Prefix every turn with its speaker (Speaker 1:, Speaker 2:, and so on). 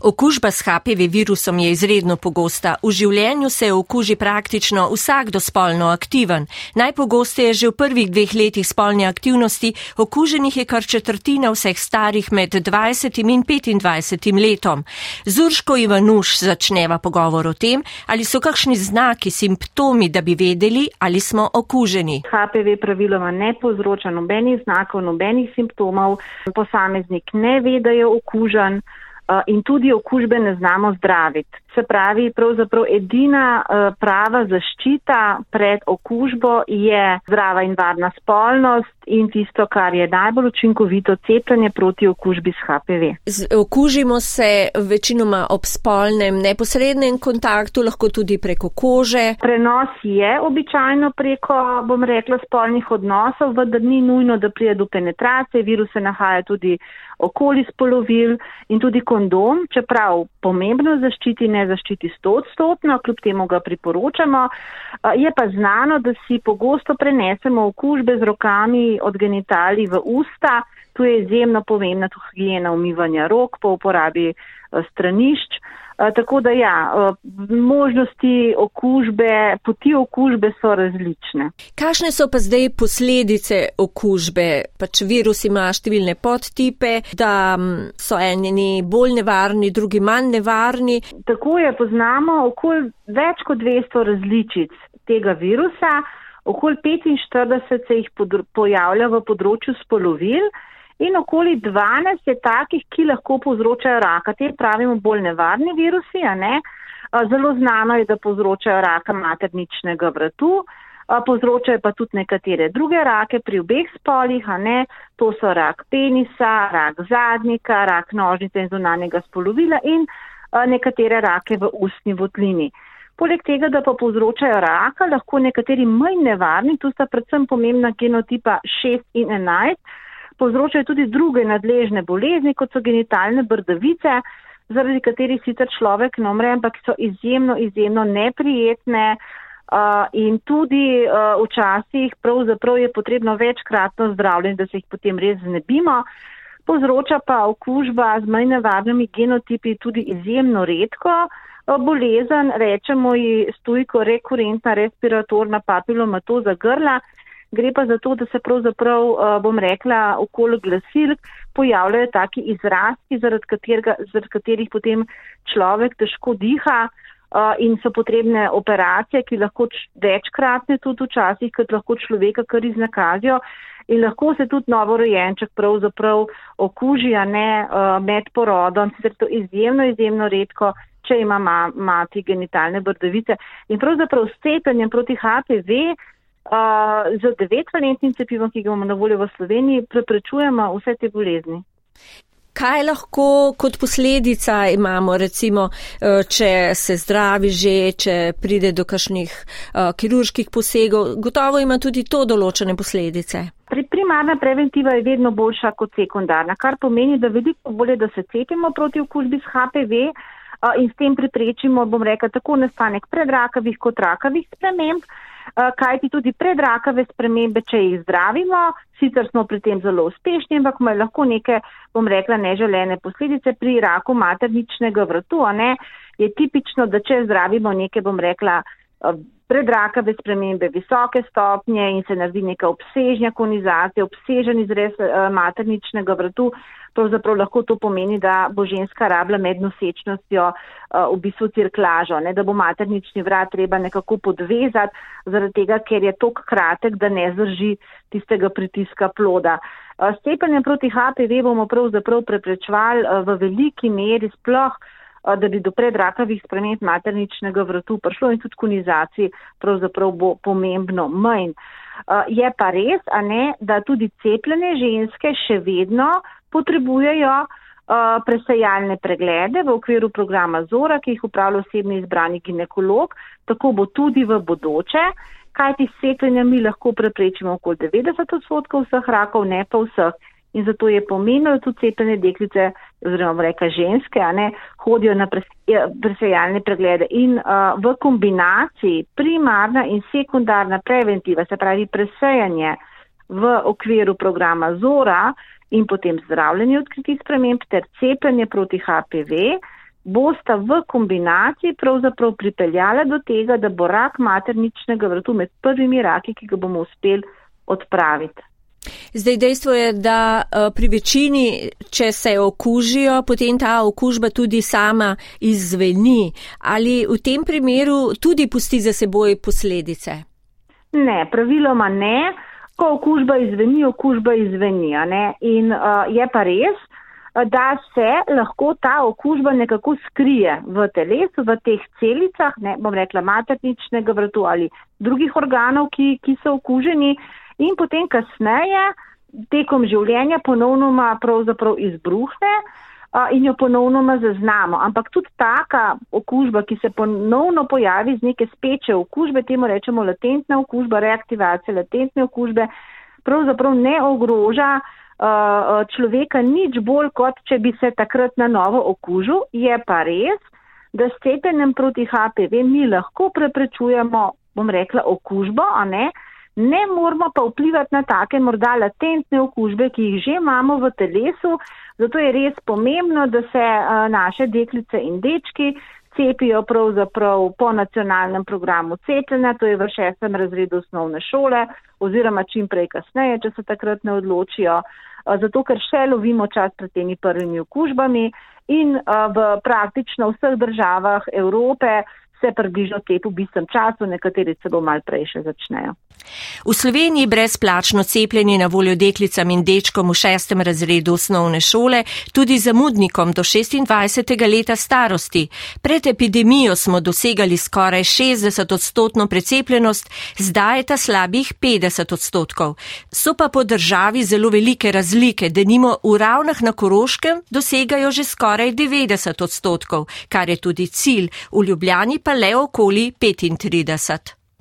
Speaker 1: Okužba s HPV virusom je izredno pogosta. V življenju se okuži praktično vsakdo spolno aktiven. Najpogosteje že v prvih dveh letih spolne aktivnosti okuženih je kar četrtina vseh starih med 20 in 25 letom. Zurško Ivanuš začneva pogovor o tem, ali so kakšni znaki, simptomi, da bi vedeli, ali smo okuženi.
Speaker 2: HPV praviloma ne povzroča nobenih znakov, nobenih simptomov. Posameznik ne ve, da je okužen in tudi okužbe ne znamo zdraviti. Se pravi, pravzaprav edina prava zaščita pred okužbo je zdrava in varna spolnost in tisto, kar je najbolj učinkovito cepljenje proti okužbi s HPV.
Speaker 1: Z, okužimo se večinoma ob spolnem neposrednem kontaktu, lahko tudi preko kože.
Speaker 2: Prenos je običajno preko, bom rekla, spolnih odnosov, vendar ni nujno, da prije do penetracije. Virus se nahaja tudi okoli spolovil in tudi kondom, čeprav pomembno zaščiti, ne zaščiti stotstotno, kljub temu ga priporočamo. Je pa znano, da si pogosto prenesemo okužbe z rokami od genitalij v usta. Tu je izjemno pomembna tudi higijena umivanja rok po uporabi stranišč. Tako da ja, možnosti okužbe, poti okužbe so različne.
Speaker 1: Kakšne so pa zdaj posledice okužbe? Pač virus ima številne podtipe, da so eni bolj nevarni, drugi manj nevarni.
Speaker 2: Tako je, poznamo okoli več kot 200 različic tega virusa, okoli 45 se jih pojavlja v področju spolovil in okoli 12 je takih, ki lahko povzročajo raka. Te pravimo bolj nevarni virusi, a ne? Zelo znano je, da povzročajo raka materničnega vratu, povzročajo pa tudi nekatere druge rake pri obeh spolih, a ne? To so rak penisa, rak zadnika, rak nožnice in zunanjega spolovila in nekatere rake v ustni votlini. Poleg tega, da pa povzročajo raka, lahko nekateri manj nevarni, tu sta predvsem pomembna genotipa 6 in 11, povzročajo tudi druge nadležne bolezni, kot so genitalne brdavice, zaradi katerih sicer človek ne umre, ampak so izjemno, izjemno neprijetne uh, in tudi uh, včasih pravzaprav je potrebno večkratno zdravljenje, da se jih potem res znebimo. Povzroča pa okužba z manj nevarnimi genotipi tudi izjemno redko bolezen, rečemo ji stojko rekurentna respiratorna papilomatoza grla, gre pa za to, da se pravzaprav, bom rekla, okoli glasilk pojavljajo taki izrazki, zaradi, katerega, zaradi katerih potem človek težko diha in so potrebne operacije, ki lahko večkratne tudi včasih, kot lahko človeka kar iznakazijo. In lahko se tudi novorojenček pravzaprav okuži, a ne med porodom, sicer to izjemno, izjemno redko, če ima ma, mati genitalne brdavice. In pravzaprav s cepljenjem proti HPV Uh, z devetvalentnim cepivom, ki ga imamo na voljo v Sloveniji, preprečujemo vse te bolezni.
Speaker 1: Kaj lahko kot posledica imamo, recimo, če se zdravi že, če pride do kakšnih uh, kirurških posegov? Gotovo ima tudi to določene posledice.
Speaker 2: Pri primarna preventiva je vedno boljša kot sekundarna, kar pomeni, da veliko bolje, da se cepimo proti okužbi s HPV uh, in s tem preprečimo, bom rekla, tako nastanek predrakavih kot rakavih sprememb. Eh, kajti tudi predrakave spremembe, če jih zdravimo, sicer smo pri tem zelo uspešni, ampak imajo lahko neke, bom rekla, neželene posledice pri raku materničnega vrtu, a ne, je tipično, da če zdravimo neke, bom rekla, eh, predrakave spremembe visoke stopnje in se naredi neka obsežnja konizacija, obsežen izrez eh, materničnega vrtu, pravzaprav lahko to pomeni, da bo ženska rabla med nosečnostjo uh, v bistvu cirklažo, ne, da bo maternični vrat treba nekako podvezati, zaradi tega, ker je tok kratek, da ne zdrži tistega pritiska ploda. Uh, s cepljenjem proti HPV bomo pravzaprav preprečevali uh, v veliki meri sploh da bi do predrakavih sprememb materničnega vratu prišlo in tudi konizaciji pravzaprav bo pomembno manj. Je pa res, a ne, da tudi cepljene ženske še vedno potrebujejo uh, presejalne preglede v okviru programa ZORA, ki jih upravlja osebni izbrani ginekolog, tako bo tudi v bodoče, kajti s cepljenjem mi lahko preprečimo okoli 90 odstotkov vseh rakov, ne pa vseh. In zato je pomenilo tudi cepljene deklice, oziroma reka ženske, ne hodijo na presejalne preglede. In uh, v kombinaciji primarna in sekundarna preventiva, se pravi presejanje v okviru programa ZORA, in potem zdravljenje odkritih sprememb ter cepljenje proti HPV bosta v kombinaciji pravzaprav pripeljala do tega, da bo rak materničnega vrtu med prvimi raki, ki ga bomo uspeli odpraviti.
Speaker 1: Zdaj dejstvo je, da eh, pri večini, če se okužijo, potem ta okužba tudi sama izveni. Ali v tem primeru tudi pusti za seboj posledice?
Speaker 2: Ne, praviloma ne. Ko okužba izveni, okužba izveni. In uh, je pa res, da se lahko ta okužba nekako skrije v telesu, v teh celicah, ne bom rekla materničnega vrtu ali drugih organov, ki, ki so okuženi in potem kasneje tekom življenja ponovnoma pravzaprav izbruhne in jo ponovnoma zaznamo. Ampak tudi taka okužba, ki se ponovno pojavi z neke speče okužbe, temu rečemo latentna okužba, reaktivacija latentne okužbe, pravzaprav ne ogroža uh, človeka nič bolj, kot če bi se takrat na novo okužil. Je pa res, da s cepljenjem proti HPV mi lahko preprečujemo, bom rekla, okužbo, a ne. Ne moramo pa vplivati na take morda latentne okužbe, ki jih že imamo v telesu, zato je res pomembno, da se naše deklice in dečki cepijo pravzaprav po nacionalnem programu cepljenja, to je v šestem razredu osnovne šole oziroma čim prej kasneje, če se takrat ne odločijo. Zato ker še lovimo čas pred temi prvimi okužbami in v praktično vseh državah Evrope se približno te v bistvu času, nekateri celo mal prej še začnejo.
Speaker 1: V Sloveniji brezplačno cepljenje na voljo deklicam in dečkom v šestem razredu osnovne šole, tudi zamudnikom do 26. leta starosti. Pred epidemijo smo dosegali skoraj 60 odstotno precepljenost, zdaj je ta slabih 50 odstotkov. So pa po državi zelo velike razlike, da nimo v ravnah na Koroškem dosegajo že skoraj 90 odstotkov, kar je tudi cilj, v Ljubljani pa le okoli 35.